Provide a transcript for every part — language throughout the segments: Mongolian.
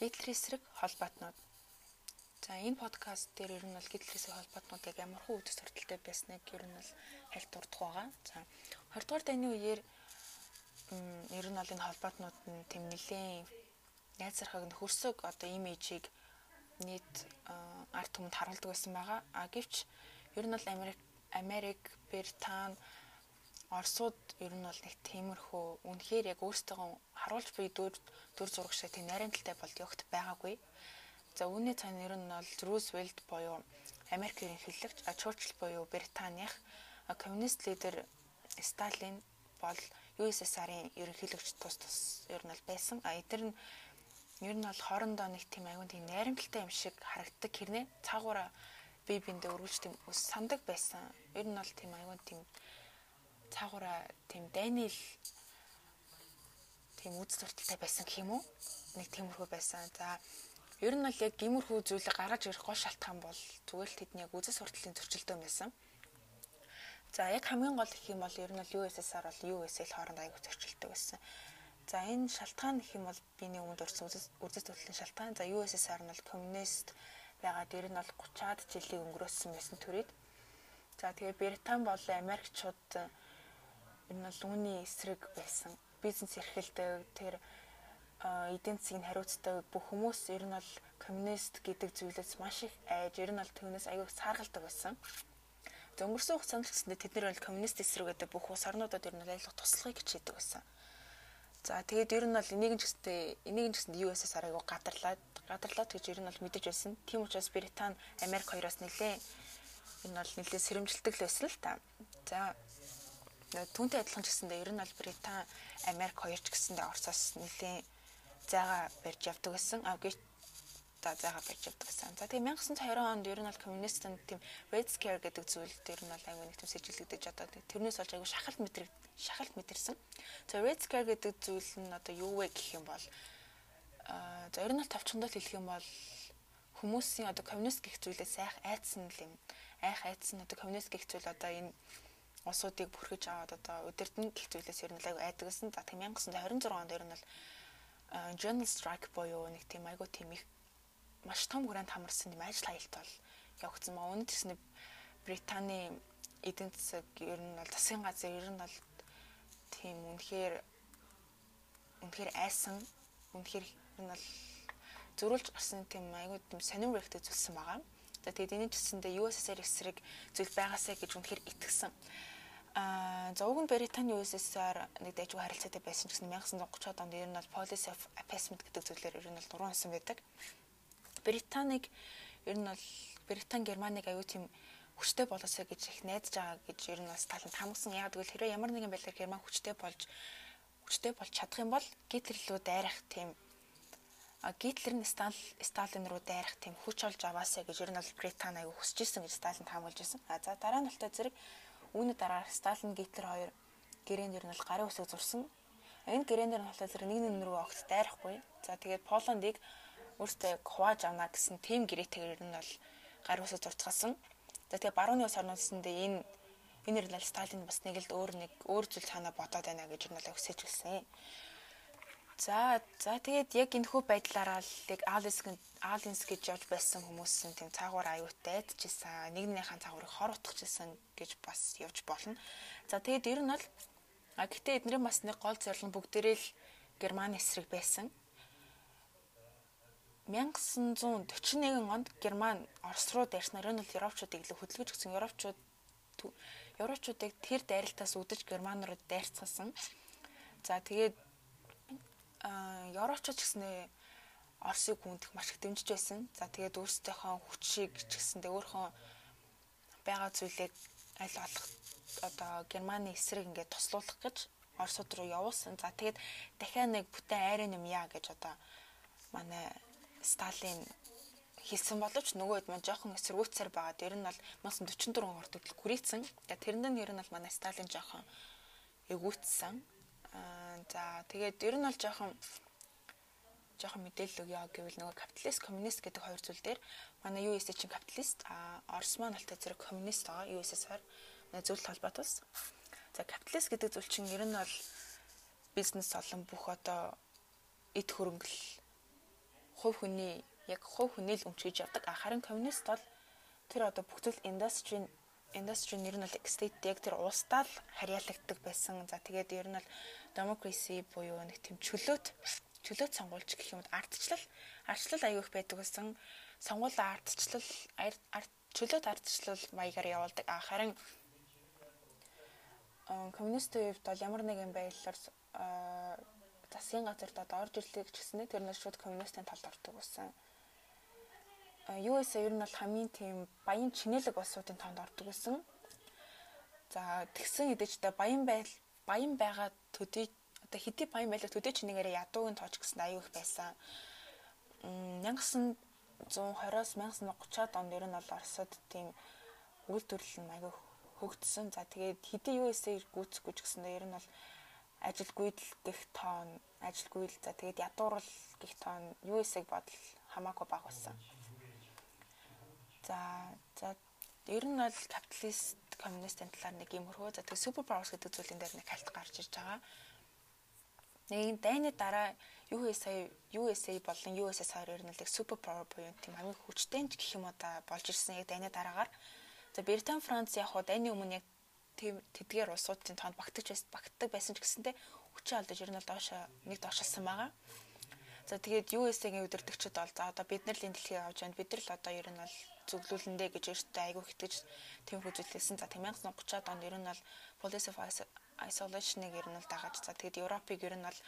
гидл эсрэг холбоотнууд. За энэ подкаст дээр ер нь бол гидл эсрэг холбоотнуудыг ямар хөө үдэс хүртэлтэй байсныг ер нь бол хальт дурдах байгаа. За 20 дугаар дайны үеэр ер нь бол энэ холбоотнууд нь тэм нэлийн найзрахаг нөхөрсөг одоо имижийг нийт арт түмэнд харуулдаг байсан байгаа. А гэвч ер нь бол Америк Америк, Британи Оросууд ер нь бол нэг тиймэрхүү үнэхээр яг өөрсдөө харуулж буй дүр дүр зураг шиг тийм найрамдалтай бол явахт байгаагүй. За үүний цаана ер нь бол Рузвельт буюу Америк ерөнхийлөгч, Чурчил буюу Британих коммунист лидер Сталин бол USSR-ын ерөнхийлөгч тус тус ер нь бол байсан. А эдгээр нь ер нь бол хоорондоо нэг тийм аюун тийм найрамдалтай юм шиг харагддаг хэрнээ цаагаараа бие биендээ өргөж тийм ус сандаг байсан. Ер нь бол тийм аюун тийм цаагаараа тийм Даниэл тийм үз сурталтай байсан гэх юм уу? Нэг тиймэрхүү байсан. За ер нь бол яг иймэрхүү зүйлийг гаргаж ирэх гол шалтгаан бол зүгээр л тэдний яг үзэл сурталын зөрчилдөөн байсан. За яг хамгийн гол гэх юм бол ер нь бол USSR бол US-эл хооронд аягүй зөрчилдөг байсан. За энэ шалтгаан гэх юм бол биений өмнө дурсан үзэл сурталын шалтгаан. За USSR нь бол коммунист байгаад ер нь бол 30-аад жилийн өнгөрөөсөн байсан төрөйд. За тэгээ Британи болон Америкчууд энэ бол үүний эсрэг байсан. Бизнес эрхэлдэг тэр эдийн засгийн хариуцдаг бүх хүмүүс ер нь бол коммунист гэдэг зүйлээс маш их айж ер нь бол түүнээс аягүй сааргалдаг байсан. Өнгөрсөн хугацаанд ч гэсэндээ тэд нар бол коммунист эсрэг гэдэг бүх улс орнуудад ер нь айлах туслахыг хичээдэг байсан. За тэгээд ер нь бол энийг ч гэсэндээ энийг ч гэсэндээ USSR аягүй гадарлаад гадарлаад гэж ер нь бол мэдэж байсан. Тийм учраас Британи, Америк хоёроос нэлээ энэ бол нэлээ сэрэмжилдэг л байсан л та. За түүнтэй адилхан ч гэсэндээ ер нь бол Британи, Америк хоёр ч гэсэндээ Оросоос нэлийн зайгаа барьж явдаг гэсэн. А гэж за зайгаа барьж явдаг гэсэн. За тэгээ 1920 онд ер нь бол коммунистын тийм Red Scare гэдэг зүйл дээр нь бол аюу нэг тийм сэжилэгдэж одоо тэрнээс болж аюу шахалт мэдрэг шахалт мэдэрсэн. За Red Scare гэдэг зүйл нь одоо юу вэ гэх юм бол а за ер нь бол тавчхандаа хэлэх юм бол хүмүүсийн одоо коммунист гэх зүйлээс айх айцсан юм айх айцсан одоо коммунист гэх зүйл одоо энэ улсуудыг бүрхэж аваад одоо удирдна гэх зүйлээс ер нь айгу айдаг гэсэн. За тийм 1926 онд ер нь бол journal strike буюу нэг тийм айгу тийм их маш том хүрээнд хамарсан тийм ажил хаялт бол явагдсан маа. Үүнд тэсний Британий эдийн засаг ер нь бол засгийн газар ер нь бол тийм үнэхээр үнэхээр айсан үнэхээр ер нь бол зөрүүлж гарсан тийм айгу тийм сонир хэрэгтэй зүйлсэн байгаа. За тэгээд энэ төсөндөө USSR эсрэг зүйл байгаасаа гэж үнэхээр итгэсэн. Аа за уг нь Британий USSR нэг дэжгүй харилцаатай байсан ч гэсэн 1930-аад онд ер нь бол policy of appeasement гэдэг зүйлээр ер нь бол дуран хасан байдаг. Британиг ер нь бол Британи Германыг аюу тийм хүчтэй болоосоо гэж их найдаж байгаа гэж ер нь бас таланд хамгсан. Яг тэгвэл хэрвээ ямар нэгэн байдлаар Герман хүчтэй болж хүчтэй болж чадах юм бол Гитлер рүү дайрах тийм а Гитлер нь Сталин руу дайрах тийм хүч олж аваасаа гэж ер нь бол Британи аюу хүсэж исэн гэж Сталин таамаглаж байсан. А за дараа нь болтой зэрэг Үүний дараа Сталин Гитлер хоёр гэрээнд ер нь бол гарын үсэг зурсан. Энэ гэрээнд нь болохоор зэрэг нэг нэг рүү огт дайрахгүй. За тэгээд Полондыг өөртөө хувааж авна гэсэн тийм гэрээтэйгээр ер нь бол гарын үсэг зурцгаасан. За тэгээд барууны ус орнуудсандээ энэ энэ ер нь Сталин бас нэг л өөр нэг өөр зүйл цаана бодоод байна гэж ер нь бол өсөж гэлсэн. За за тэгээд яг энэ хүү байдлаараа л яг Алис Алинс гэж явж байсан хүмүүс нь тийм цаагуур аюутай айдчихсан. Нэгнийхэн цаагуурыг хор утгачихсан гэж бас явж болно. За тэгээд ер нь бол а гэтээ эднэрийн бас нэг гол зорилго бүгдээрээ л Германы эсрэг байсан. 1941 онд Герман Орос руу дайрснаар энэ бол Европчуудыг илүү хөдөлгөж гисэн Европчууд Европчуудыг тэр дайралтаас үдэж Герман руу дайрцсан. За тэгээд Европчууд ч гэснээ Оросыг хүндэх маш их дэмжиж байсан. За тэгээд өөрсдийнхөө хүчийг ч гэсэндээ өөрхөн байгаа зүйлийг аль болох одоо Германы эсрэг ингээд тослуулах гэж Оросууд руу явуулсан. За тэгээд дахиад нэг бүтэн айрын юм яа гэж одоо манай Сталин хэлсэн боловч нөгөө хэд маань жоохон эсэргүүцээр байгаа. Тэр нь бол 1944 он ордог хүрээцсэн. Тэгээд тэрэнд нь ер нь бол манай Сталин жоохон эгүүцсэн. За тэгээд ер нь бол жоохон жоохон мэдээлэл өгье гэвэл нөгөө капиталист коммунист гэдэг хоёр зүйл дээр манай USS чинь капиталист а Орос маань алтай зэрэг коммунист байгаа USSR зөвлөлт холбоотос. За капиталист гэдэг зүйл чинь ер нь бол бизнес олон бүх одоо эд хөрөнгөл хувь хүний яг хувь хүний л өмчөж явдаг. Харин коммунист бол тэр одоо бүх зүйл индустрийн индустри нэр нь бол state яг тэр улсдаа л харьяалагддаг байсан. За тэгээд ер нь бол democracy буюу нэг тийм чөлөөт чөлөөт сонгуульч гэх юм ардчлал ардчлал аягүй их байдаг гэсэн сонгуулийн ардчлал чөлөөт ардчлал маягаар явуулдаг. А харин коммунистийн хувьд бол ямар нэгэн байдлаар засгийн газарт одоо орж ирлээ гэж гиснэ тэр нь шууд коммунистийн талд ордог байсан. USA ер нь бол хамгийн тийм баян чинэлэг улсуудын тоонд ордог байсан. За тэгсэн хэдижтэй баян байл баян байгаа төдий одоо хэдий баян байлаа төдий чинээрээ ядуугийн тооч гэсэн аюу их байсан. 1920-оос 1930-аад онд ер нь бол Оросод тийм үйлдвэрлэл нь аюу хөгжсөн. За тэгээд хэдий USA гүйцэхгүй ч гэсэн ер нь бол ажилгүйд л гих тоон ажилгүй л за тэгээд ядуурл гих тоон USA-г бодол хамаагүй бага байсан. За за ер нь бол капиталист коммунистын талаар нэг юм хөрхөө за тэгээд супер паверс гэдэг зүйлэн дээр нэг хальт гарч ирж байгаа. Нэг дайны дараа USA USA болон USSR ер нь л супер павер буюу тийм хамгийн хүчтэй ч гэх юм уу да болж ирсэн яг дайны дараагаар. За Британи Франц яг хуу дайны өмнө яг тэдгээр улсуудын тоонд багтаж багтдаг байсан ч гэсэнтэй хүчээ алдаж ер нь бол доош нэг доошилсан байгаа. За тэгээд USA-гийн удирдагчид бол за одоо бид нар л энэ дэлхийг авч байна. Бид нар л одоо ер нь бол зөвлүүлэндэ гэж өөртөө айгүй хэтгэж тийм хөдөлгөөсөн. За 1930-аад онд ер нь бол Policy of Isolation-ыг ер нь бол дагаж. За тэгээд Европыг ер нь бол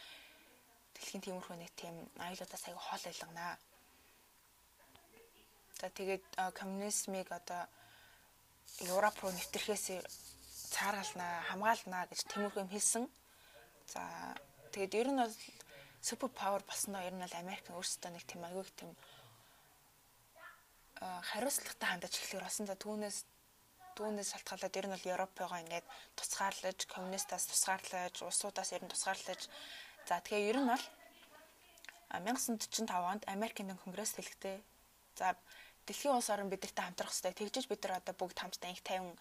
дэлхийн тиймэрхүү нэг тийм аюулуудаас айгүй хоол байлганаа. За тэгээд коммунизмыг одоо Европ руу нэвтрэхээс цааргалнаа, хамгаалнаа гэж тэмүрхэм хэлсэн. За тэгээд ер нь бол супер павер болсноо ер нь бол Америк өөрсдөө нэг тийм аягүй тийм хариуцлагатай хандаж эхлэхээр болсон. За түүнээс түүнээс шалтгаалаад ер нь бол Европыгоо ингээд тусгаарлаж, коммунистаас тусгаарлаж, улсуудаас ер нь тусгаарлаж. За тэгэхээр ер нь бол 1945 онд Америкийн конгресс хэлэхдээ за дэлхийн улс орн бидэртэй хамтрах хэрэгтэй. Тэгжиж бид нар одоо бүгд хамтдаа их тайван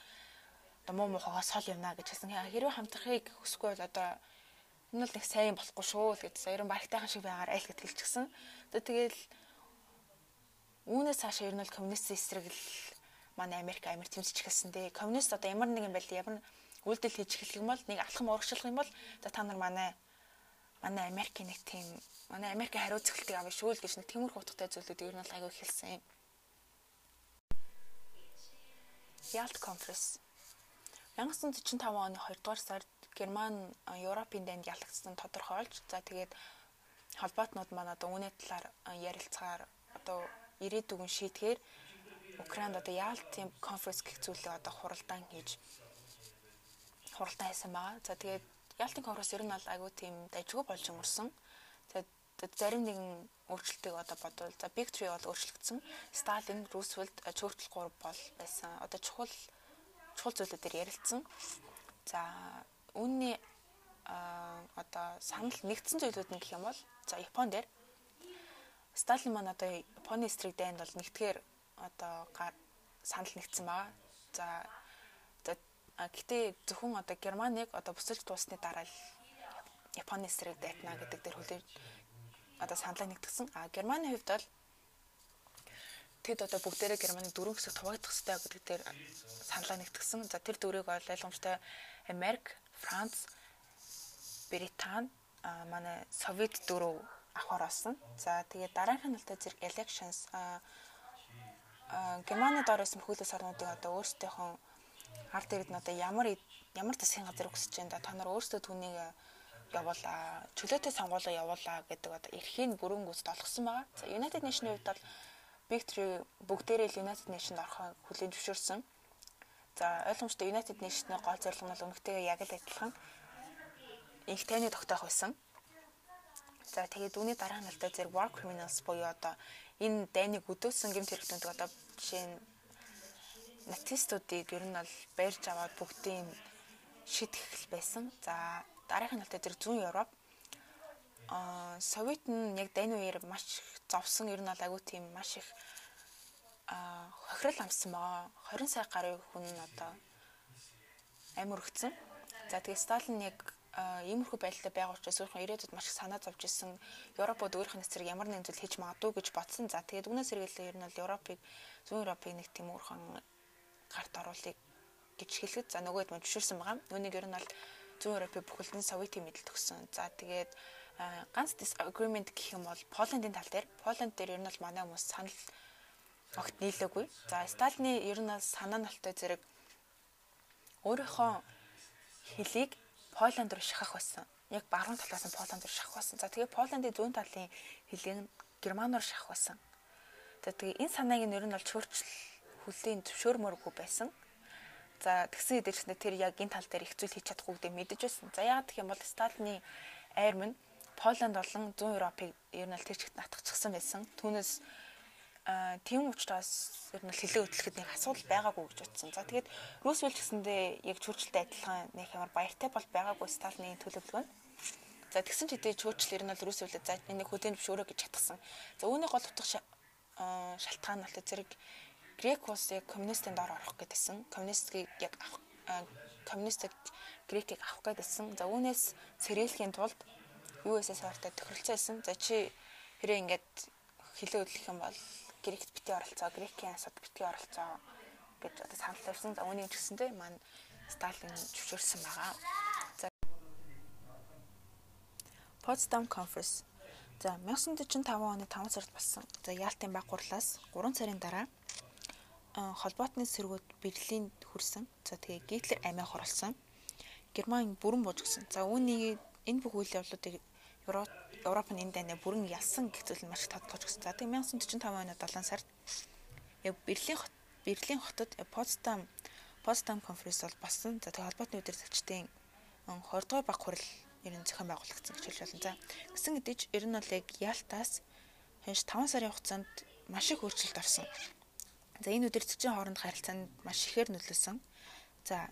одоо муу муухайгаа сол явна гэж хэлсэн. Хэрвээ хамтрахыг хүсэхгүй бол одоо энэ бол нэг сайн болохгүй шүү л гэж ерөн баригтайхан шиг байгаар айл гэд хэлчихсэн. Тэгээд үүнээс цаашаа ер нь бол коммунист эсрэг л манай Америк амир тэмцэж эхэлсэн дээ. Коммунист одоо ямар нэгэн байл ямар үйлдэл хийж эхлэх юм бол нэг алхам урагшлах юм бол за та нар манай манай Америкийн нэг тийм манай Америкийн хариу цэглэлтийг авах шүү л гэж нэг тиймэрхүү утгатай зүйлүүд ер нь бол аягүй хэлсэн юм. Ялт конференс 1945 оны 2 дугаар сард Герман Европын дайнд ялагдсан тодорхойлж за тэгээд холбоотнууд маань одоо үүний талаар ярилцахаар одоо ирээдүгэн шийтгэхээр Украинд одоо Ялтын конференс гэх зүйлийг одоо хуралдаан хийж хуралдаан хийсэн байгаа. За тэгээд Ялтын конференс ер нь бол айгүй тийм дайггүй болж өнгөрсөн. Тэгээд зарим нэгэн өөрчлөлтийг одоо бодвол за Big 3 бол өөрчлөгдсөн. Сталин, Рузвельт, Чөрчил 3 бол байсан. Одоо чухал чухал зүйлүүдээр ярилцсан. За Үүний одоо санал нэгдсэн зүйлүүд нь гэх юм бол за Япон дээр Сталин маань одоо Японы эсрэг дайнд бол нэгтгэхээр одоо санал нэгдсэн байгаа. За гэтээ зөвхөн одоо Германыг одоо буцалж дуусны дараа л Японы эсрэг дайтна гэдэг дээр хүлээж одоо саналаа нэгтгэсэн. А Германы хувьд бол тэд одоо бүгдээрээ Германы дөрөв хэсэг хуваагдах хэрэгтэй гэдэг дээр саналаа нэгтгэсэн. За тэр дөрийг бол ойлгомжтой Америк, Франц, Британи манай Совет дөрөв авахар болсон. За тэгээд дараагийн нь зэрэг elections Германы доор байсан хөлөөс орнуудыг одоо өөрсдийнхөө ард иргэд нь одоо ямар ямар засгийн газар өгсөж да та нар өөрсдөө түүнийг явуулаа чөлөөтэй сонгуулаа явуулаа гэдэг одоо эрхийн бүрэн гүйцэд олгосон байгаа. За United Nation-ийн хувьд бол Big 3 бүгдээрээ United Nation-д орохыг хүлээн зөвшөөрсөн. За ойлгомжтой United Nation-ийн гол зорилго нь бол өмнөхтэйгээ яг л адилхан инх тайны тогтоох байсан. За тэгээд үүний дараа нь л да зэрэг war criminals буюу одоо энэ дайныг өдөөсөн гэмт хэрэгтүүд одоо жишээ нь нацистуудыг ер нь бол барьж аваад бүгдийн шитгэх байсан. За дараагийн нь л да зэрэг зүүн Европ а Совет нь яг дайны үеэр маш зовсон ер нь бол агуу тийм маш их хохирол амссан байгаа. 20 сая гаруй хүн одоо амир өгцөн. За тэгээ Сталин яг иймэрхүү байдалтай байгаа учраас өөрхөн ирээдүйд маш их санаа зовж исэн Европод өөрийнх нь зэрэг ямар нэгэн зүйл хийж магадгүй гэж бодсон. За тэгээд үүнээс сэргээлээ ер нь бол Европыг зүүн Европыг нэг тийм өөрхөн гарт оруулах гэж хэлэхэд за нөгөөд мөн зөвшөөрсөн байгаа. Үүнийг ер нь бол зүүн Европын бүхэлдэн Советийн мэдэлд өгсөн. За тэгээд ганц disagreement гэх юм бол Поландын тал дээр Поланд дээр ер нь бол манай хүмүүс санал огт нийлээгүй. За Сталины ер нь санаа нолтой зэрэг өөрийнхөө хэлийг Поланд руу шахах байсан. Яг баруун талаас нь Поланд руу шахах байсан. За тэгээ Поландын зүүн талын хэлийг нь Герман руу шахах байсан. За тэгээ энэ санааг нь ер нь бол чөөрчл хүлээн зөвшөөрмөргүй байсан. За тэгсэн хэдий ч тэр яг энэ тал дээр их зүйл хийж чадахгүй гэдэг мэдэж байсан. За яагаад гэх юм бол Сталины айр минь Поланд болон зүүн Европыг ер нь тэр чигт натгчихсан байсан. Түүнээс тийм учраас ер нь хилээ хөдлөхөд нэг асуудал байгаагүй гэж утсан. За тэгээд Рузвельт гэсэндээ яг чөөрчлөлтэй адилхан нэг ямар баяртай бол байгаагүй Сталины төлөвлөгөө. За тэгсэн ч хэдий чөөрчлөл ер нь бол Рузвельт за энийг хөдөөнд зөвшөөрөө гэж чадсан. За үүний гол утга шалтгаан нь бол зэрэг Грек улс яг коммунистын дор орох гэдсэн. Коммунистыг яг коммунистик Грекийг авах гэдсэн. За үүнээс сэрээлхийн тулд USSR-тай тохиролцоо исэн. За чи хэрэг ингээд хилээ хөдлөх юм бол Грект бити оролцоо, Грекийн асуудал бити оролцоо гэж одоо санал тавьсан. За үүнийг ч гэсэндээ маань Сталин зөвшөөрсөн байгаа. За Potsdam Conference. За 1945 оны 5 сард болсон. За Яалтын баг гурлаас 3 сарын дараа холбоотны сэргүүд Берлинд хүрсэн. За тэгээ Гитлер амиа хорлсон. Герман бүрэн бууж гисэн. За үүнийг энэ бүх үйл явдлуудыг Европ Европ нь энэ дайнаа бүрэн ялсан гэх зүйл маш тодтолж өгсөн. За тэгээ 1945 оны 7 сард яг Берлин хот Берлин хотод Потсдам Потсдам конференц бол болсон. За тэгээ холбоотны удирдагчдын 20 дугаар баг хурал ер нь зохион байгуулагдсан гэж хэлж байна. За гэсэн хэдий ч ер нь бол яг Ялтаас хэнш 5 сарын хугацаанд маш их өөрчлөлт орсон. За энэ удирдагчийн хооронд харилцаанд маш ихээр нөлөөсөн. За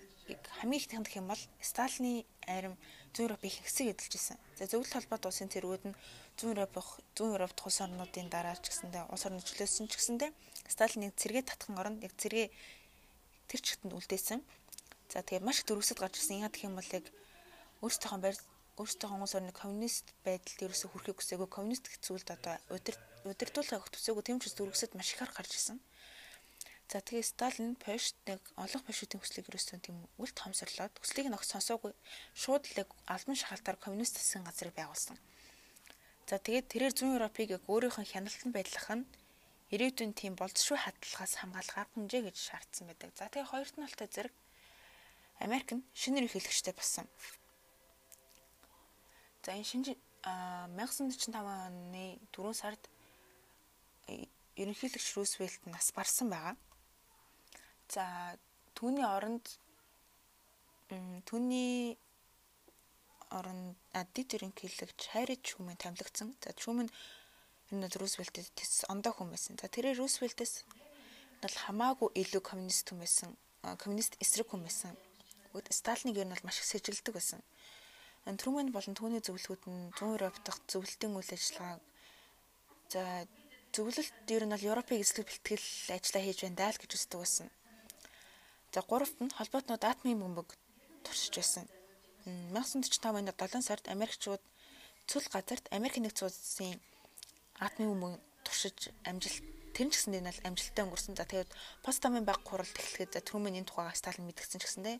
хамгийн их гэх юм бол Сталины арим зүүн Европын хэсэг эдэлж исэн. За зөвлөлт холбоот улсын цэргүүд нь зүүн Европ зүүн Европ тус орнуудын дараа ч гэсэндээ улс орны чөлөөсөн ч гэсэндээ Сталин нэг цэргээ татхан оронд яг цэргээ тэр чигтэнд үлдээсэн. За тэгээ маш их дөрвөсөд гарч ирсэн. Яа гэх юм бол яг өөрсдийнхөө барь өөрсдийнхөө улс орны коммунист байдалд ерөөсө хүрэхийг хүсээгүй коммунист хэцүүлд одоо удирдуулахыг төсөөгөө тийм ч дөрвөсөд маш их гарч ирсэн. За тэгээ Сталин Польшд нэг олонх польшуудын хүслийг ерөөсөө тийм үл томсорлоод хүслийг нь огт сонсоогүй шууд л албан шахалтаар коммунист засгийн газрыг байгуулсан. За тэгээд тэрээр зүүн Европыг яг өөрийнхөө хяналтанд байдлах нь ирээдүйн тийм болцшгүй хадлагаас хамгаалах арга хэмжээ гэж шаардсан байдаг. За тэгээ хоёрт нь алтай зэрэг Америк нь шинээр ихэлэгчтэй болсон. За энэ шинж 1945 оны 4 сард ерөнхийлөгч Рузвельт нас барсан байгаа. За түүний оронд түүний оронд дид ерөнхийлөгч Хайрид Шүмэн тамлагдсан. За Шүмэн энэ Рузвельтэд тэс ондоо хүн байсан. За тэрээр Рузвельтээс бол хамаагүй илүү коммунист хүн байсан. Коммунист эсрэг хүн байсан. Сталиныг ер нь бол маш их сэжилдэг байсан. Трүмэн болон түүний зөвлөгөөд нь зүүн Европ дахь зөвлөлтийн үйл ажиллагааг за зөвлөлт ер нь бол Европын эзлэг бэлтгэл ажиллаа хийж байна даа л гэж үздэг байсан. За гуравт нь холбоотнууд атомын бөмбөг туршиж байсан. 1945 оны 7 сард Америкчууд цул газарт Америк нэгдсэн улсын атомын бөмбөг туршиж амжилт тэр нь ч гэсэн энэ бол амжилттай өнгөрсөн. За тэгээд Постамын баг хуралд эхлэхэд за Трүмэн энэ тухайга Сталин мэдгдсэн ч гэсэндээ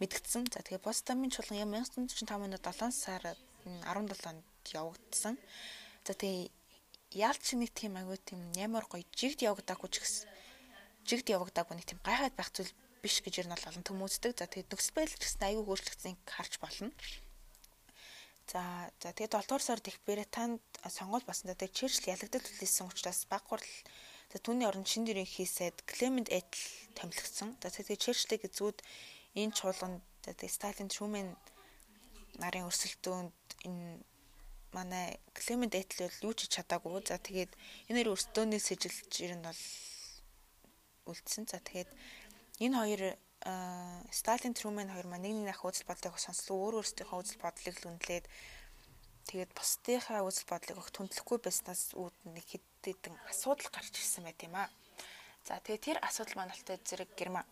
мэдгдсэн. За тэгээд Постамын чуулган 1945 оны 7 сар 17 онд явагдсан. За тэгээд яалт шиг нэг тийм аягүй тийм ямар гоё жигд явагдаагүй ч гэсэн жигд явагдаагүй нэг тийм гайхаад байх зүйл биш гэж ер нь бол олон төмөөцдөг. За тэгээд нөхцөл байдал ч гэсэн аюу өөрчлөгдсөнийг харж болно. За за тэгээд 7 дугаар сард их Британд сонгуул болсон. Тэгээд Черчилл ялагдал хүлээсэн учраас баг хурл за түүний оронд шинэ ерөнхий сайд Клемент Этл томилгдсон. За тэгээд Черчиллийг зүүд энэ чуулганд тэгээд Сталин Шүмэн нарын өрсөлдөөнд энэ манай Клемент Этл бол юу ч чадаагүй. За тэгээд энэ өрсөлдөөний сэжилж ер нь бол үлдсэн. За тэгээд Энэ хоёр Сталин Трумэн хоёр маань нэг нэг ах үзэл бодлыг сонслоо өөр өөрсдийнхөө үзэл бодлыг л үнэлээд тэгээд бусдынхаа үзэл бодлыг өгөх түндлэхгүй байснаас үүд нэг хэдэн асуудал гарч ирсэн байт юм аа. За тэгээд тэр асуудал маань алтай зэрэг Герман.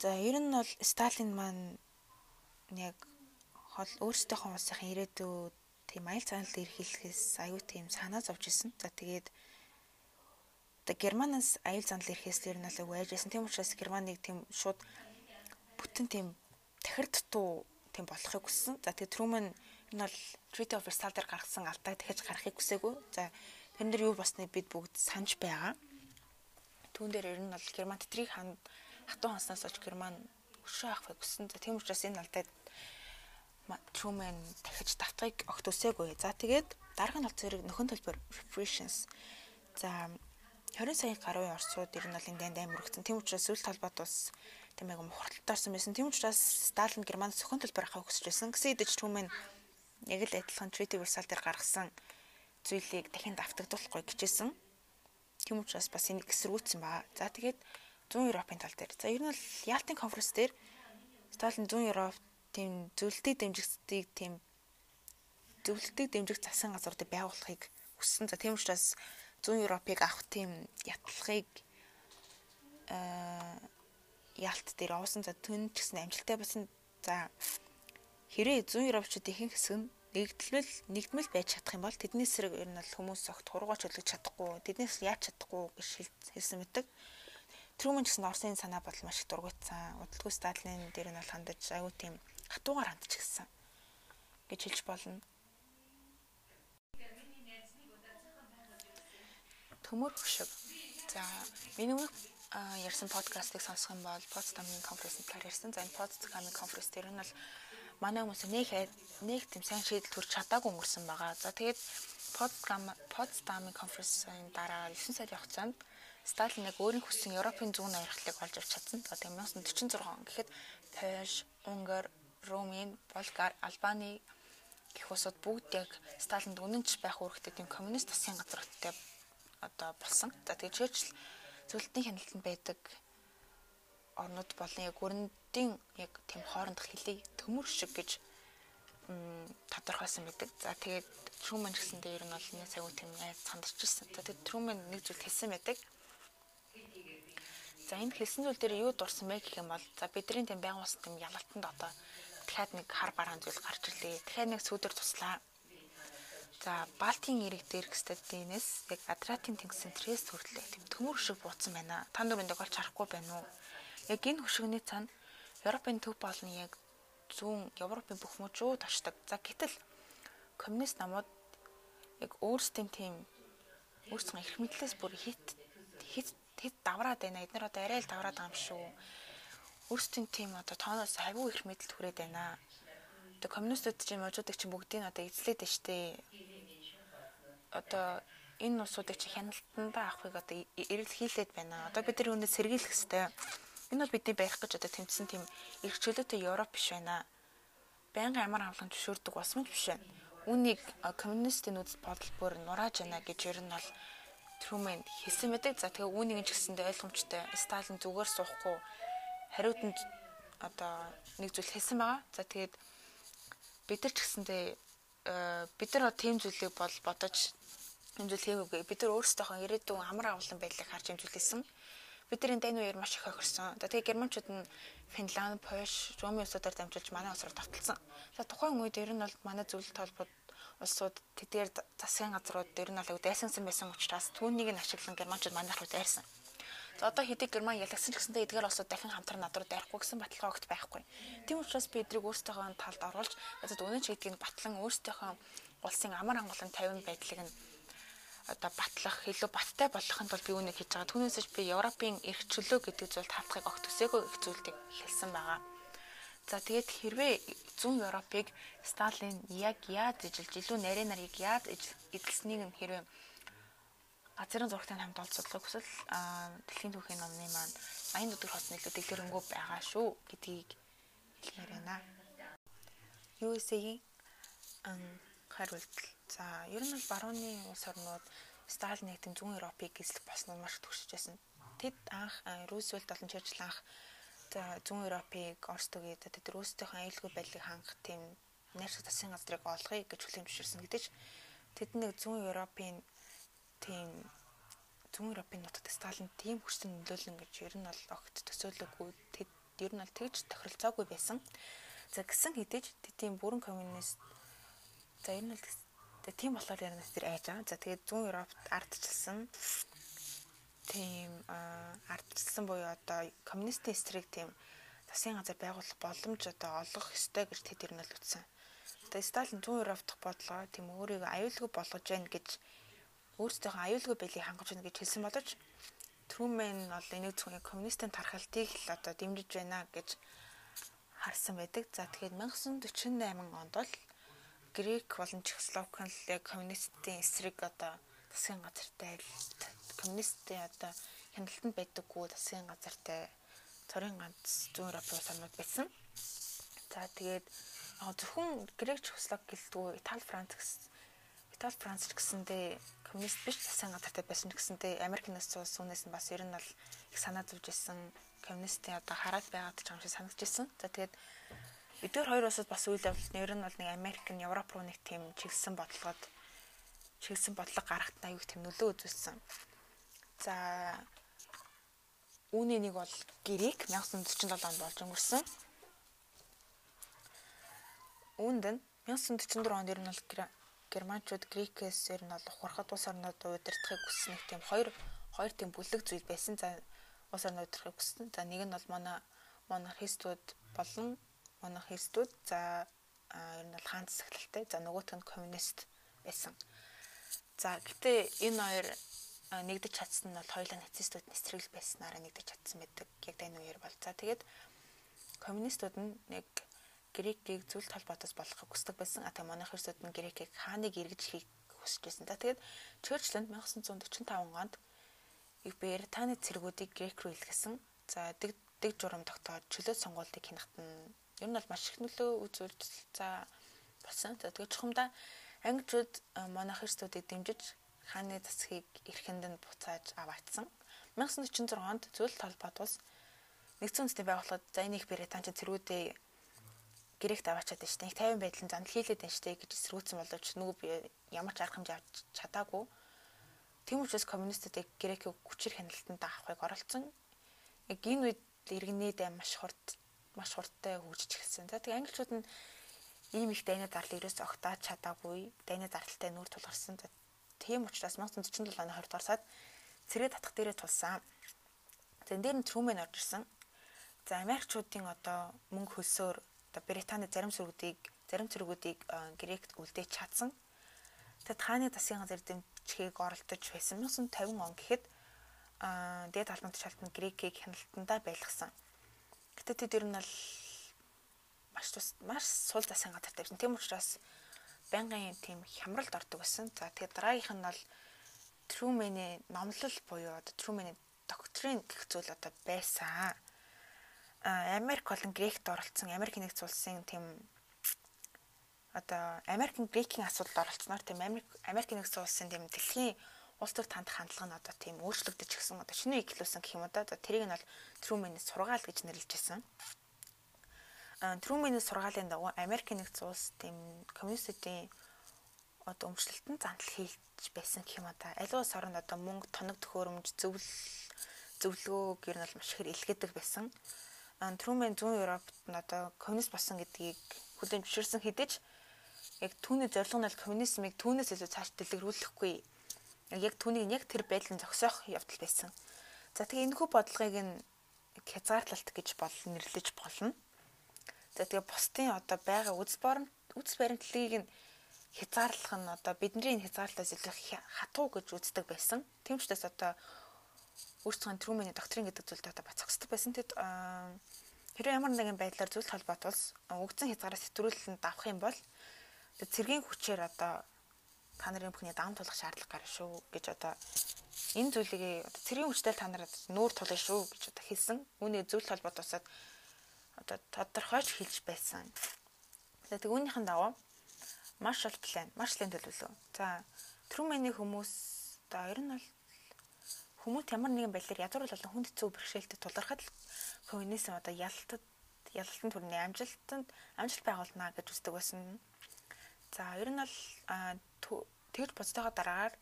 За ер нь бол Сталин маань яг хол өөрсдийнхөө улсынхаа ирээдүйд тийм аял цаанал эрхлэхээс аюу тийм санаа зовж исэн. За тэгээд одоо Германаас аял занал ирэхээс ер нь л уйжсэн. Тийм учраас Германыг тийм шууд бүтэн тийм тахир дутуу тийм болохыг хүссэн. За тэгээд Трумэн энэ бол Treaty of Versailles дээр гаргасан алдааг дахиж гаргахыг хүсээгүй. За тэрэн дээр юу болсныг бид бүгд санаж байгаа. Түүн дээр ер нь бол Герман тэтрийг ханд хатуу ханснаас олж Герман өшөө авахыг хүссэн. За тийм учраас энэ алдааг Truman дахиж давтахыг огт үсээгүй. За тэгээд нь бол зэрэг нөхөн төлбөр reparations. За 20 сая гаруй орсууд ер нь бол энд амар өгсөн. Тийм учраас сүүл талбайд бас тийм яг мухарталтай орсон байсан. Тийм учраас Сталин Германд нөхөн төлбөр авахыг хүсэж байсан. Гэсэн хэдиж Truman яг л адилхан Treaty Versailles дээр гаргасан зүйлийг дахин давтагдуулахгүй гэжсэн. Тийм учраас бас энийг эсэргүүцсэн баа. За тэгээд 100 Европын тал дээр. За ер нь бол Ялтын конференц дээр Сталин 100 Европ тийм зөвлөлтийг дэмжигчдийг тийм зөвлөлтийг дэмжих засгийн газруудыг байгуулахыг хүссэн. За тийм учраас 100 Европыг авах тийм ятлагыг аа ялт дээр овсон. За түн ч гэсэн амжилттай болсон. За хэрэг 100 Европчууд ихэнх хэсэг нь нэгдмэл нэгдмэл байж чадах юм бол тэдний эсрэг ер нь бол хүмүүс огт хуруугаа чөлөж чадахгүй, тэднээс яаж чадахгүй гэж хэлсэн мэдэг. Трүмэн ч гэсэн Орсын санаа бодол маш их дургуйтсан. Удалгүй Сталин дээр нь бол хандаж аюу тийм хатуугаар хандчихсан гэж хэлж болно. Төмөр хөшөг. За миний өмнөх ярьсан подкастыг сонсох юм бол Potsdam-ын конференцийн талаар ярьсан. За энэ Potsdam-ын конференц дээр нь бол манай хүмүүс нэг нэг тийм сайн шийдэл төрж чадаагүй өнгөрсөн байгаа. За тэгээд Potsdam Potsdam-ын конференцийн дараа 9 сар явах цаанд Сталин яг өөрийн хүссэн Европын зүүн авиргалыг олж авч чадсан. За тэгээд 1946 он гэхэд Польш, Унгар, Румын, Болгар, Албаны гэх улсууд бүгд яг Сталинд үнэнч байх үүрэгтэй тийм коммунист засгийн газруудтай одоо болсон. За тэгээд Черчилл зөвлөлтийн хяналтанд байдаг орнууд болон яг өрөндийн яг тийм хоорондох хөлийг төмөр шиг гэж тодорхойлсон байдаг. За тэгээд Трумэн гэсэндээ ер нь бол нэг цагуу тийм айц сандарчилсан. За тэгээд Трумэн нэг зүйл хэлсэн байдаг. За энд хэлсэн зүйл дээр юу дурсан бэ гэх юм бол за бидний тийм байгуулсан тийм ялалтанд одоо дахиад нэг хар бараан зүйл гарч ирлээ. Дахиад нэг сүүдэр туслаа. За Балтийн эрэг дээрх стадийнээс яг Адриатын тэнгисийн Трэс хүртлээ тийм төмөр хөшиг бууцсан байна. Та нүрэндээ олж харахгүй байна уу? Яг энэ хөшигний цаана Европын төв болон яг зүүн Европын бүх мужууд очдог. За гэтэл коммунист намууд яг өөрсдийн тийм өөрсдийн эрх мэдлээс бүр хит хит хит давраад байна. Эднэр одоо арай л давраад байгаа юм шүү өөрсдийн тийм одоо тооноос хавуу их мэдл түрээд байна. Одоо коммунистууд чинь можуудыг чинь бүгдийг одоо эзлээд штэ. Одоо энэ улсуудыг чинь хяналтандаа авахыг одоо эрэл хийлээд байна. Одоо бид нар үүнээс сэргийлэх хэвээр. Энэ бол бидний барих гэж одоо тэмцсэн тийм эрх чөлөөтэй Европ биш байна. Байнгын амар хамгаалалт зөвшөөрдөг бас мэл биш байна. Үүнийг коммунистын үзэл бодол бүр нурааж байна гэж ер нь бол Трумэн хэлсэн мэдэг. За тэгээ үүнийг ч гэсэндээ ойлгомжтой. Сталин зүгээр суухгүй хариуцанд одоо нэг зүйл хэлсэн байгаа. За тэгээд бид нар ч гэсэндээ бид нар тийм зүйлийг бол бодож зүйл хийгээгүй. Бид нар өөрсдийнхөө ирээдүйн амар авлан байдлыг харж хэмжүүлсэн. Бид нар энэ дайны үеэр маш их хохирсон. За тэгээд германчууд нь Финланд, Польш, Румын улсуудаар дамжуулж манай улс руу давталсан. За тухайн үед ер нь бол манай зөвлөлт холбоод улсууд тэдгээр засгийн газрууд ер нь бол дайсансан байсан учраас түүнийг нь ашиглан германчууд манайх руу дайрсан. За одоо хэдий Герман ялагсан ч гэсэндээ эдгээр улсууд дахин хамтран над руу дайрахгүй гэсэн баталгаа огт байхгүй. Тийм учраас би эдрийг өөрсдийнхөө талд оруулж одоо үнэн ч гэдгийг батлан өөрсдийнхөө улсын амар хангалан 50 байдлыг нь одоо батлах илүү баттай болгохын тулд би үүнийг хийж байгаа. Түүнээсээ би Европын эрх чөлөө гэдэг зүйлд хавтахыг огт төсөөгөө их зүйлийг хэлсэн байгаа. За тэгээд хэрвээ зүүн Европыг Сталин яг яаж ижилж илүү нарийн нарыг яаж эзэлснийг нь хэрвээ газрын зурагтай хамт олж судлах хүсвэл дэлхийн түүхийн номны маань аян өдөр хот нэлээд дэлгэрэнгүй байгаа шүү гэдгийг хэлмээр байна. USA-ийн хариултал. За, ер нь бол барууны улс орнууд Сталин нэгтэн зүүн Европыг эзлэх болсноо маш төгсөж байсан. Тэд анх Рузвельт болон Черчилл анх зүүн Европыг Орос түгээд тэд өөрсдийнхөө аюулгүй байдлыг хангах тийм найрсаг засгийн газрыг олгоё гэж зөвшөөрсөн гэдэг чинь тэд нэг зүүн Европын тийм зүүн Европын нутагт Сталин тийм хүчтэй нөлөөлөн гэж ер нь бол огт төсөөлөөгүй тэд ер нь бол тэгж тохиролцоогүй байсан. За гисэн хэдиж тийм бүрэн коммунист за ер нь бол тэгээ тийм болохоор яг тэр айж байгаа. За тэгээд зүүн Европт ардчилсан тийм ардчилсан буюу одоо коммунистийн эсрэг тийм засгийн газар байгуулах боломж одоо олгох ёстой гэж тэд ер нь л үтсэн. Тэгээд Сталин зүүн Европ дахь бодлого тийм өөрийгөө аюулгүй болгож байна гэж өөрсдөө аюулгүй байлыг хангаж байна гэж хэлсэн боловч Трүмэн бол энийг зөвхөн коммунистийн тархалтыг л одоо дэмжиж байна гэж харсан байдаг. За тэгэхээр 1948 онд бол Грек болон Чехословак нь яг коммунистийн эсрэг одоо засгийн газартай коммунистийн одоо хяналтанд байдаггүй засгийн газартай цорын ганц зүүн Европ улсууд байсан. За тэгээд зөвхөн Грек Чехословак гэлдэггүй Итали Франц гэсэн Итали Франц гэсэндээ коммунист биш засгийн газартай байсан гэсэндээ Америкийн нэгдсэн улс үүнээс нь бас ер нь бол их санаа зовж исэн коммунистийн одоо хараад байгаад ч юм шиг санагдаж исэн. За тэгээд эдгээр хоёр улсад бас үйл явдал нь ер нь бол нэг Америк нь Европ руу нэг тийм чиглэсэн бодлогод чиглэсэн бодлого гаргахад аюух тийм нөлөө үзүүлсэн. За үүний нэг бол Грек 1947 онд болж өнгөрсөн. Үүнд нь 1944 онд ер нь бол германчууд грекээс ер нь бол ухрахад улс орнууд удирдахыг хүссэн нэг тийм хоёр хоёр тийм бүлэг зүйл байсан. За улс орнууд удирдахыг хүссэн. За нэг нь бол манай монархистууд болон монархистууд за ер нь бол хаан засаглалтай. За нөгөөх нь коммунист байсан. За гэтээ энэ хоёр нэгдэж чадсан нь бол хоёулаа нацистууд нэсрэгэл байснараа нэгдэж чадсан байдаг. Яг энэ үеэр бол. За тэгээд коммунистууд нь нэг Грекийг зүйл толботоос болгохыг хүсдэг байсан. А тэгээ монархистууд нь Грекийг хааныг эргэжлэхийг хүсэж байсан. За тэгээд Чөрчлэнд 1945 онд их Британий цэргүүдийг Грек руу илгээсэн. За дэг дэг журам тогтоод чөлөө сонгуулийг хянахт нь ер нь бол маш их нөлөө үзүүлж за болсон. За тэгээд чухамдаа англичууд монархистуудыг дэмжиж хааны засгийг эрхэнд нь буцааж аваатсан. 1946 онд зүйл толгойд улс нэгдсэн үндэсний байгууллагад за энэ их Британч цэргүүдээ гэрээт аваачаад байна шүү дээ. 50 байдлын зам хийлээд байна шүү дээ гэж эсрүүцсэн боловч нөгөө би ямар ч арга хэмжээ авч чадаагүй. Тийм учраас коммунистуудыг грекийг хүчээр хяналтанд авахыг оролцсон. Яг энэ үед иргэнээд маш хурд маш хурдтай хөгжиж эхэлсэн. За тэгээ англичууд нь ийм их дайны зарлыг ерөөс огтааж чадаагүй. Дайны зарлалтай нүүр тулгарсан. Тийм учраас 1947 оны 20 дугаар сард цэрэг татах дээрээ тулсан. Энэ дээр нь Трүмэн орж ирсэн. За Америкчуудын одоо мөнгө хөлсөөр одоо Британи зарим сүргүүдийг зарим цэргүүдийг Грект үлдээж чадсан. Тэгэд хааны засгийн газар дэмжихийг оролдож байсан 1950 он гэхэд аа дээд албан тушаалтанд Грекийг хяналтандаа байлгасан. Гэтэ тэд ер нь бол маш тус маш сул засгийн газартай байсан. Тийм учраас байнгын тийм хямралд ордог байсан. За тэгээд дараагийнх нь бол Трумэний номлол буюу одоо Трумэний доктрин гэх зүйл одоо байсан. Америк болон Грект оролцсон Америк нэгдсэн улсын тийм одоо Америкийн Грекийн асуудалд оролцсноор тийм Америк Америк нэгдсэн улсын тийм дэлхийн улс төр танд хандлага нь одоо тийм өөрчлөгдөж гисэн одоо шинэ ихлүүлсэн гэх юм да тэрийг нь бол Трумэний сургаал гэж нэрлэжсэн. Трумэний сургаалын дагуу Америк нэгдсэн улс тийм коммунистуудын одоо өмчлөлтөнд зантал хийлж байсан гэх юм да аливаа соронд одоо мөнгө тоног төхөөрөмж зөвл зөвлөгөөг ер нь бол маш их илгээдэг байсан. Трүмэн зүүн Европт нь одоо коммунист болсон гэдгийг хүлээн зөвшөөрсөн хэдиж яг түүний зорилго нь бол коммунизмыг түүнээс илүү цааш дэлгэрүүлэхгүй. Яг түүнийг яг тэр байдлын зогсоох явдал байсан. За тэгээ энэхүү бодлогыг нь хязгаарлалт гэж бол нэрлэж болно. За тэгээ бусдын одоо байгаа үс борон үс баримтлалыг нь хязгаарлах нь одоо бидний хязгаарлалтаас илүү хатуу гэж үздэг байсан. Тэмчдээс одоо өөрсдөө Трүмэний доктрин гэдэг зүйлд одоо бацхсдаг байсан. Тэд хэрэг ямар нэгэн байдлаар зүйл холбоот улс өгцөн хязгаараас хэтрүүлэлтэнд давах юм бол цэргийн хүчээр одоо та нарын бүхний даам тулах шаардлага гарна шүү гэж одоо энэ зүйлийг цэргийн хүчтэй та нарт нүүр тулна шүү гэж одоо хэлсэн. Үүний зүйл холбоот усад одоо тодорхойж хэлж байсан. За тэг үүнийхэн даваа маршал план, маршалын төлөвлөгөө. За Трүмэний хүмүүс одоо ер нь бол хүмүүст ямар нэгэн байдлаар язгуур болон хүнд хэцүү бэрхшээлтэд тулгархад коммунизм одоо ялалтад ялалтын төрний амжилтанд амжилт байгуулна гэж үздэг байсан. За ер нь бол тэгж бодсойгоо дараагаар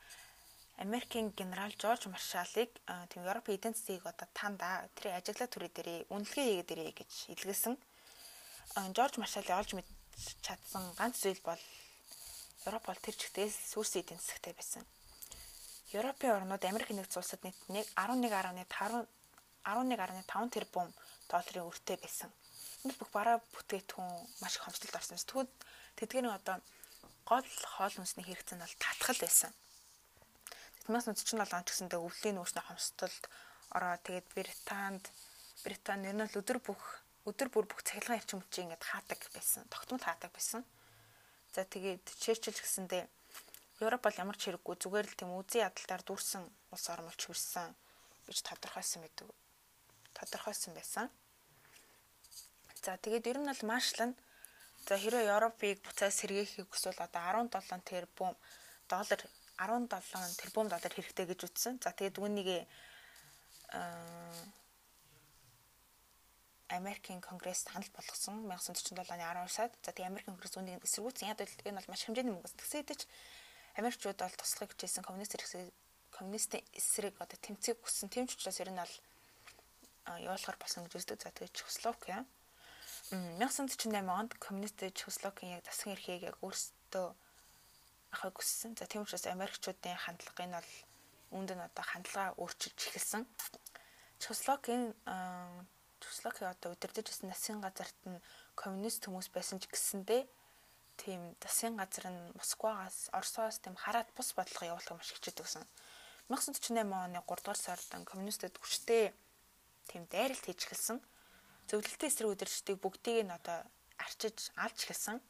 Америкийн генерал Жорж Маршалыг тийм Европын эдийн засгийг одоо танда тэр ажиглаа төрөө дээрээ үнэлгээ хийгээд ирээ гэж илгээсэн. Жорж Маршалыг олж мэд чадсан ганц зүйл бол Европ бол тэр чигтээс сүрс эдийн засгтай байсан. Европын орнууд Америк нэгдсэн улсад нийт 11.5 11.5 тэрбум долларын өртөө байсан. Энд бүх бараа бүтээтгүн маш их хомсдолд орсон. Тэгвэл тэдгээр нь одоо гол хоол хүнсний хэрэгцээ нь бол татхал байсан. 1947 он ч гэсэндээ өвлийн нөөцний хомсдолд ороод тэгээд Британд Британи ер нь өдөр бүх өдөр бүр бүх цахилгаан эрчим хүчийг ингээд хаадаг байсан. Тогтмол хаадаг байсан. За тэгээд Черчилль гэсэндээ Европ бол ямар ч хэрэггүй зүгээр л тийм үзий ядалтаар дүүрсэн улс ормолч хүрсэн гэж тодорхойлсон байдаг. Тодорхойлсон байсан. За тэгээд ер нь бол Маршал нь за хэрэв Европыг буцаа сэргээхийг хүсвэл одоо 17 тэрбум доллар 17 тэрбум доллар хэрэгтэй гэж үтсэн. За тэгээд үүнийг Америкийн конгресс санал болгосон 1947 оны 12 сард. За тэгээд Америкийн конгресс үүнийг эсэргүүцсэн. Яг л энэ бол маш хэмжээний мөнгөс. Тэгсэйдэж Америкчууд бол туслахыг хичээсэн коммунист эсрэг коммунистийн эсрэг одоо тэмцээг хүссэн. Тэмч учраас ер нь бол явуулахар болсон гэж үздэг. За тэгээд Чехословакия 1948 онд коммунист Чехословакийн яг засгийн эрхийг яг өөрсдөө ахыг хүссэн. За тийм учраас Америкчуудын хандлагыг нь бол үүнд нь одоо хандлага өөрчилж эхэлсэн. Чехословакийн Чехословакийн одоо удирдах гэсэн насийн газарт нь коммунист хүмүүс байсан ч гэсэндээ тийм засгийн газар нь Москвагаас Оросоос тийм хараад бус бодлого явуулах маш хичээд өгсөн. 1948 оны 3 дугаар сард коммунистууд хүчтэй тийм дайралт хийж эхэлсэн. Зөвлөлтийн эсрэг үдирчдийг бүгдийг нь одоо арчиж алж эхэлсэн.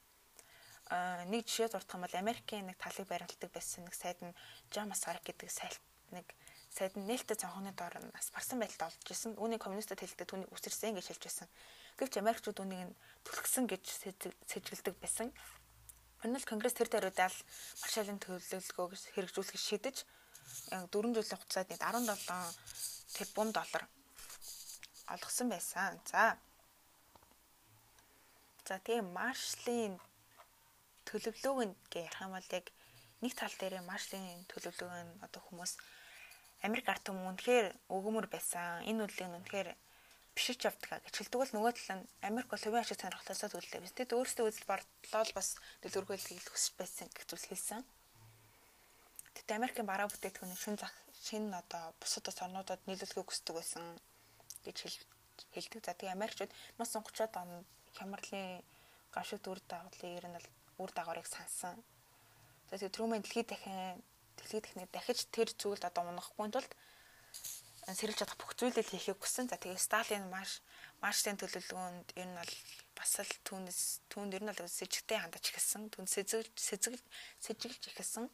Аа нэг жишээ зурдах юм бол Америкийн нэг талыг баримталдаг байсан нэг сайд нь Джон Масгарик гэдэг сайт нэг сайд нь нээлттэй цонхооны доор нас барсан байдалд олж исэн. Үүнийг коммунистууд хэлдэг түүнийг үсэрсэн гэж хэлж байсан. Гэвч Америкчууд үүнийг түлхсэн гэж сэжгэлдэг байсан. Өнөөл конгресс тэр даруйдаал маршалын төлөвлөгөөг хэрэгжүүлэх шийдэж яг 4 жилийн хугацаанд 17 тэрбум доллар олгосон байсан. За. За тийм маршалын төлөвлөгөөг гэх ярих юм бол яг нэг тал дээр маршалын төлөвлөгөө нь одоо хүмүүс Америк ард түмэн үнэхээр өгөөмөр байсан. Энэ үеийг үнэхээр бишиж явдаг гэж хэлдэг бол нөгөө тал нь Америк бол хувийн ашиг сонирхлоосоо төлөвлөлөө биз. Тэгэд өөрсдөө үзэл бодлол бас дэлгэрүүлэхийг хүсэж байсан гэж зүйл хэлсэн. Тэгэд Америкийн бараа бүтээтгүүний шин зах шин одоо бусад ус орнуудад нийлүүлэхийг хүсдэг байсан гэж хэлдэг. За тэгээ Америкчууд 1930-аад онд хямралын гавшигт үр дагавлыг ер нь үр дагаврыг сансан. За тэгээ Трумэн дэлхийд дахин дэлхийд дахин дахиж тэр зүйлд одоо унахгүй тулд сэрэлж чадах бүх зүйлийг хийхийг хүссэн. За тэгээ Сталин маш маршийн төлөвлөгөөнд ер нь бол бас л түүнээс түүнд ер нь бол сэжигтэй хандаж эхэлсэн. Түүнд сэзэглж сэжиглж эхэлсэн.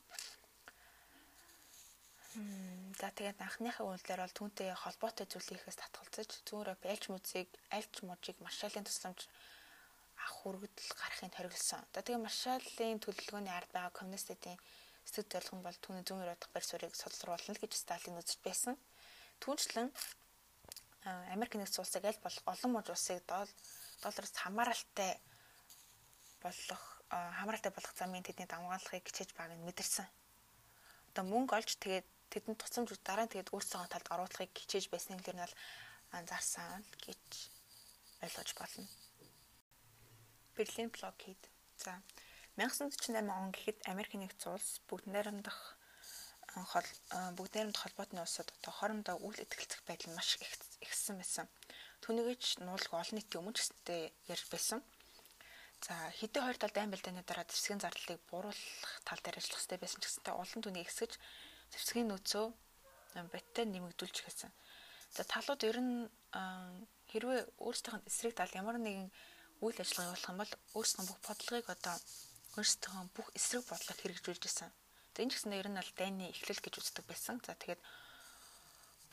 За тэгээд анхныхаа үйлдэлээр бол түүнтэй холбоотой зүйл хийхээс татгалзаж зүүрээ байлж музыг альч мужийг маршалын тусламж авах хүргэл гарахыг хориглосон. За тэгээд маршалын төлөвлөгөөний ард байгаа коммунистуудын сэтгэл зорилго нь бол түүний зүүн дахь барь суурийг солилцруулна гэж Сталин үзэж байсан. Түүнчлэн Америк нэгдсэн улсыг аль болох олон мууж улсыг доллараас хамааралтай болох хамааралтай болох замын тэдний давмгааллахыг хичээж байгааг нь мэдэрсэн. Одоо мөнгө олж тэгээд тэдэнд тусламж дараа нь тэгээд өөрсдөө талд оруулахыг хичээж байсан юм л анзаарсан гэж ойлгож болно. Берлин блокид. За 1948 он гэхэд Америк нэгдсэн улс бүгд найрамдах хол бүгд найрамд холбоотны улсууд одоо хоорондоо үйл этгэлцэх байдал маш ихсэн байсан. Түүнийгч нуулаг олон нийтийн өмнө гэсэнтэй ярьж байсан. За хэдэн хоёр талд айн бэлдээний дараа зэвсгийн зардлыг бууруулах тал дээр ажиллах хэрэгтэй байсан ч гэсэнтэй олон түүнийг эсгэж зэвсгийн нөөцөө бодтой нэмэгдүүлж эхэлсэн. За талууд ер нь хэрвээ өөрсдийнх нь эсрэг тал ямар нэгэн үйл ажиллагаа явуулах юм бол өөрсдийн бүх бодлогыг одоо өөрсдийн бүх эсрэг бодлого хэрэгжүүлж исэн. За энэ ч гэсэн ер нь аль дайны эхлэл гэж үздэг байсан. За тэгээд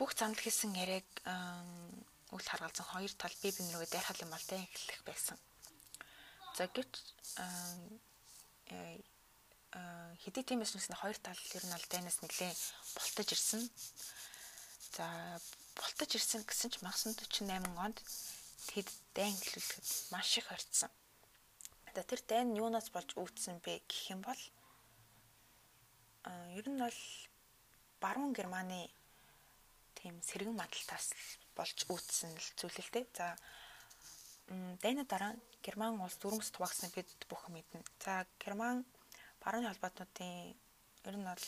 бүх замд хийсэн яриаг үл харгалзан хоёр тал бие биенээ дайрхал юм бол дайн эхлэх байсан. За гэвч хэдий тийм байсан гэсэн хоёр тал ер нь аль дайнаас нэлээ болтож ирсэн. За болтож ирсэн гэсэн ч 1948 онд тэд дайн эхлүүлэхэд маш их хорцсон. За тэр дайн юунаас болж үүдсэн бэ гэх юм бол ер нь бол баруун Германы тийм сэргэн мандалтаас болж үүдсэн л зүйл л дээ. За Дайны дараа Герман улс дөрөнгөс туваагсныг бид бүхэн мэднэ. За Герман барууны холбоотнуудын ер нь бол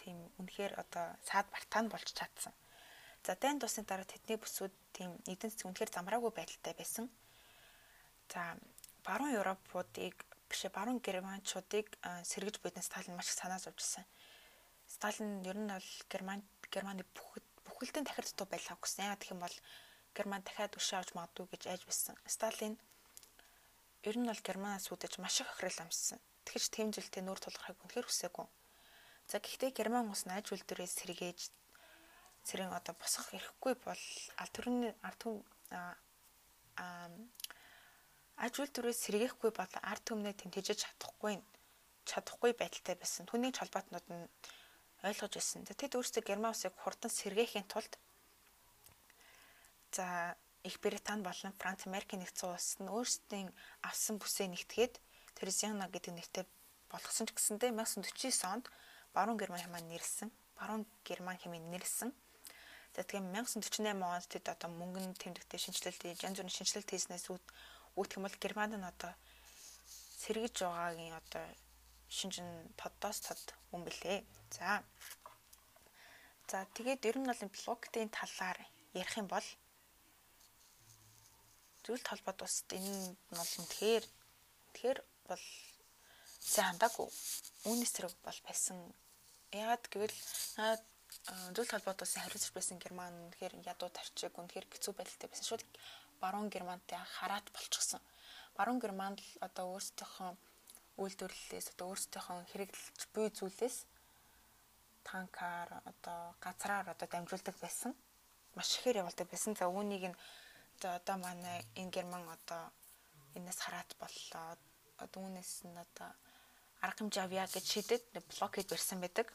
тийм үнэхээр одоо саад Балтаанд болж чадсан. За дайнд усны дараа тэдний бүсүүд тийм эдийн засаг үнэхээр замраагүй байдалтай байсан. За баруун Европуудыг бишээ баруун германчуудыг сэргэж буйдан Сталин маш их санаа зовжсэн. Сталин ер нь бол Герман Германы бүхэлдэн дахир дутуу байлаа гэсэн. Яа гэх юм бол Герман дахиад өшөө авч магадгүй гэж айж байсан. Сталин ер нь бол Германаас үдэж маш их охирол амссан. Тэгэхэж тэмжилтээ нүүр тулгархыг үнэхээр хүсээгүй. За гэхдээ Герман улс найж үлдэрээс сэргээж цэрийн одоо босгох эрхгүй бол аль төрний ард аа ажил төрөөс сэргээхгүй бол ард түмнээ тэмтэж чадахгүй чадахгүй байдалтай байсан. Түүний холбоотнууд нь ойлгож байсан. Тэд өөрсдөө Герман улсыг хурдан сэргээхийн тулд за Их Британи болон Франц Америкийн нэгдсэн улс нь өөрсдийн авсан бүсээ нэгтгээд Терезиана гэдэг нэртэй болгосон ч гэсэндээ 1949 онд Баруун Герман хэмээн нэрлсэн. Баруун Герман хэмээн нэрлсэн. Тэгэхээр 1948 онд тэд одоо мөнгөн тэмдэгтэй шинжилэлт янз бүрийн шинжилэлт хийснээс үүд үүдх юм бол Германд нь одоо сэргэж байгаагийн одоо шинжин тоддоос тод юм бэлээ. За. За тэгээд ер нь бол блоктын талаар ярих юм бол зүйл талбад бас энэ нь бол тэгэхээр тэгэхээр бол сайн хандаагүй. Үүнээс зэрэг бол байсан. Яагаад гэвэл наад зүйл холбоот улсын хариуцж байсан Герман үнэхээр ядуу тарчиг үнэхээр хэцүү байдалтай байсан. Шууд баруун Германтай хараат болчихсон. Баруун Германд л одоо өөрсдийнхөө үйлдвэрлэлээс одоо өөрсдийнхөө хэрэглэж буй зүйлээс танкаар одоо газраар одоо дамжуулдаг байсан. Маш ихээр явуулдаг байсан. За үүнийг нь одоо манай энэ Герман одоо энэс хараат боллоо. Одоо үүнээс нь одоо арга хэмжээ авъя гэж шийдэд блокейд барьсан байдаг.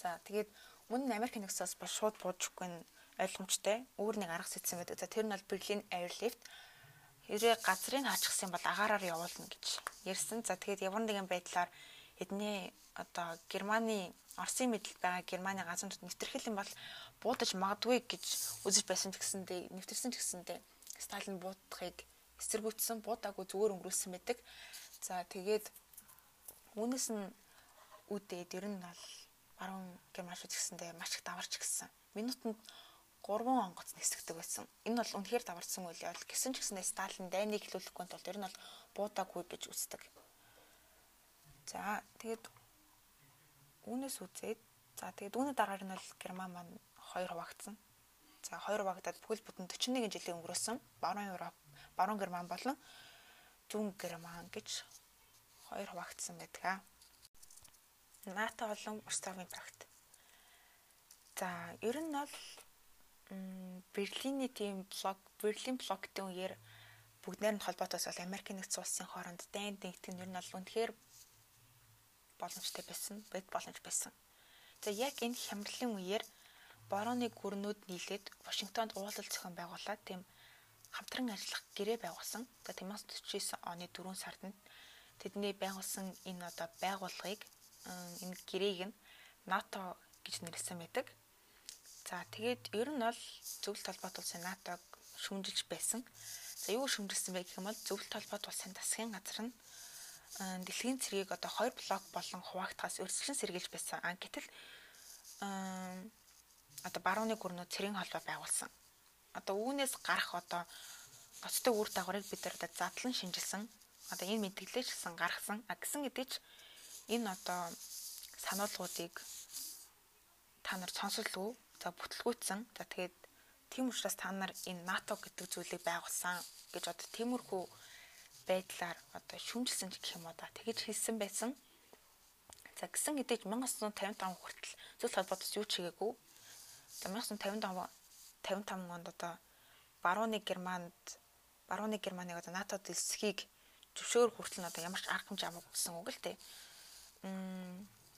За тэгээд мөн нь Америк нэгсээс бол шууд буужгүй нь ойлгомжтой. Өөр нэг арга сэтсэн байдаг. За тэр нь бол Berlin Airlift. Хэрэг газрыг хаачихсан бол агаараар явуулна гэж ярьсан. За тэгээд ямар нэгэн байдлаар эдний одоо Германы Оросын мэдл байгаа Германы газрууд нэвтрэх юм бол буудаж магадгүй гэж үзэж байсан ч гэсэндээ нэвтэрсэн ч гэсэндээ Сталин буудахыг эсэргүүцсэн буудаагүй зүгээр өнгөрүүлсэн байдаг. За тэгээд үүнээс нь үүдээд ер нь бол баруун германчууд гэсэндээ маш их даварч гисэн. Минутанд 3 онгоц нисгдэг байсан. Энэ бол үнэхээр даварсан үйл явдал. Гэсэн ч гэсэндээ Сталин дайныг хэлүүлэхгүй тул ер нь бол буудаагүй гэж үздэг. За тэгээд үүнээс үзээд за тэгээд үүний дараагаар нь бол герман маань хоёр хуваагдсан. За хоёр хуваагдаад бүхэл бүтэн 41 жилийн өнгөрөөсөн. Баруун Европ, баруун герман болон зүүн герман гэж хоёр хуваагдсан байдаг. НАТО болон Варшавын пакт. За, ер нь бол Берлиний тийм блок, Берлин блоктын үеэр бүгд найрамд холбоотоос бол Америк нэгдсэн улсын хооронд дайнд нэгтгэх нь ер нь бол үнэхээр боломжтой байсан, бод боломж байсан. За яг энэ хямралын үеэр борооны гүрнүүд нийлээд Вашингтонд уулзалт зохион байгуулад тийм хамтран ажиллах гэрээ байгуулсан. За 1949 оны 4 сард тэдний байгуулсан энэ одоо байгууллагыг энэ гэрээг нь НАТО гэж нэрлсэн байдаг. За тэгээд ер нь бол зөвлөлт холбоот улсын НАТОг шүмжилж байсан. За юу шүмжилсэн бэ гэх юм бол зөвлөлт холбоот улсын засгийн газар нь дэлхийн цэргийг одоо хоёр блок болон хуваагдахаас өрсөлдөн сэргийлж байсан. А гэтэл одоо барууны гүрнүүд цэрийн холбоо байгуулсан. Одоо үүнээс гарах одоо гоцтой үр дагаврыг бид нар одоо задлан шинжилсэн. Одоо энэ мэдээлэл гэсэн гаргасан. А гэсэн хэдий ч энэ одоо сануулгуудыг та нар сонсолгүй за бүтлгүүцсэн. За тэгээд тийм учраас та нар энэ НАТО гэдэг зүйлийг байгуулсан гэж одоо тиймэрхүү байдлаар одоо шүмжилсэн гэх юм уу да тэгэж хэлсэн байсан. За гисэн хэдий 1955 хүртэл зөв холбоотос юу ч хийгээгүй. За 1955 55 онд одоо барууны Германд барууны Германыг одоо НАТО дэлсхийг зөвшөөр хүртэл нь одоо ямар ч арга хэмжээ авах гэсэн үг л дээ.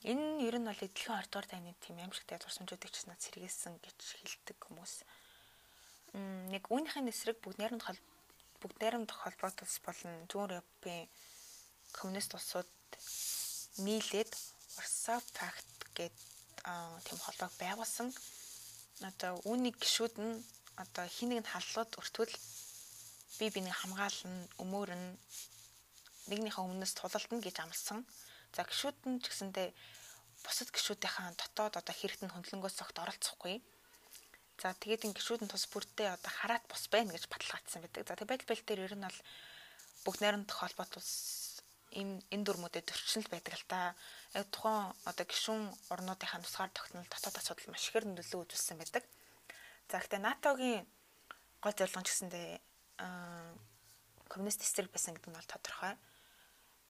Энэ нь ер нь бол эдлэхэн 20 дугаар дайны тийм аимшигтай дурсамжуудыг ч над сэргээсэн гэж хэлдэг хүмүүс. Нэг үүнийхэн эсрэг бүгд найрамд бүгд найрамд холбоотолс болон зүүн Европын коммунист улсууд нийлээд Варшав пакт гэд тийм холбоог байгуулсан. Одоо үүнийг гişүүд нь одоо хин нэгэнд халлууд өртвөл би бинийг хамгаална, өмөөрнө нэгнийхээ өмнөөс тулалдна гэж амласан. За гişүүд нь ч гэсэндээ бусад гişүүдийнхаа дотоод одоо хэрэгтэн хөндлөнгөөс цогт оролцохгүй. За тэгээд ин гişүүд нь тус бүртээ одоо хараат бус байна гэж баталгаажсан байдаг. За тэгээд байдал бэл дээр ер нь бол бүгд найрамдах холбоот ус ийм энэ дүрмүүдэд төрчнөл байдаг л та. Яг тухайн одоо гişүүн орнуудынхаа тусгаар тогтнол дотоод асуудал маш ихээр нөлөө үзүүлсэн байдаг. За гэхдээ НАТОгийн гол зорилго ч гэсэндээ коммунист эсрэг байсан гэдэг нь бол тодорхой.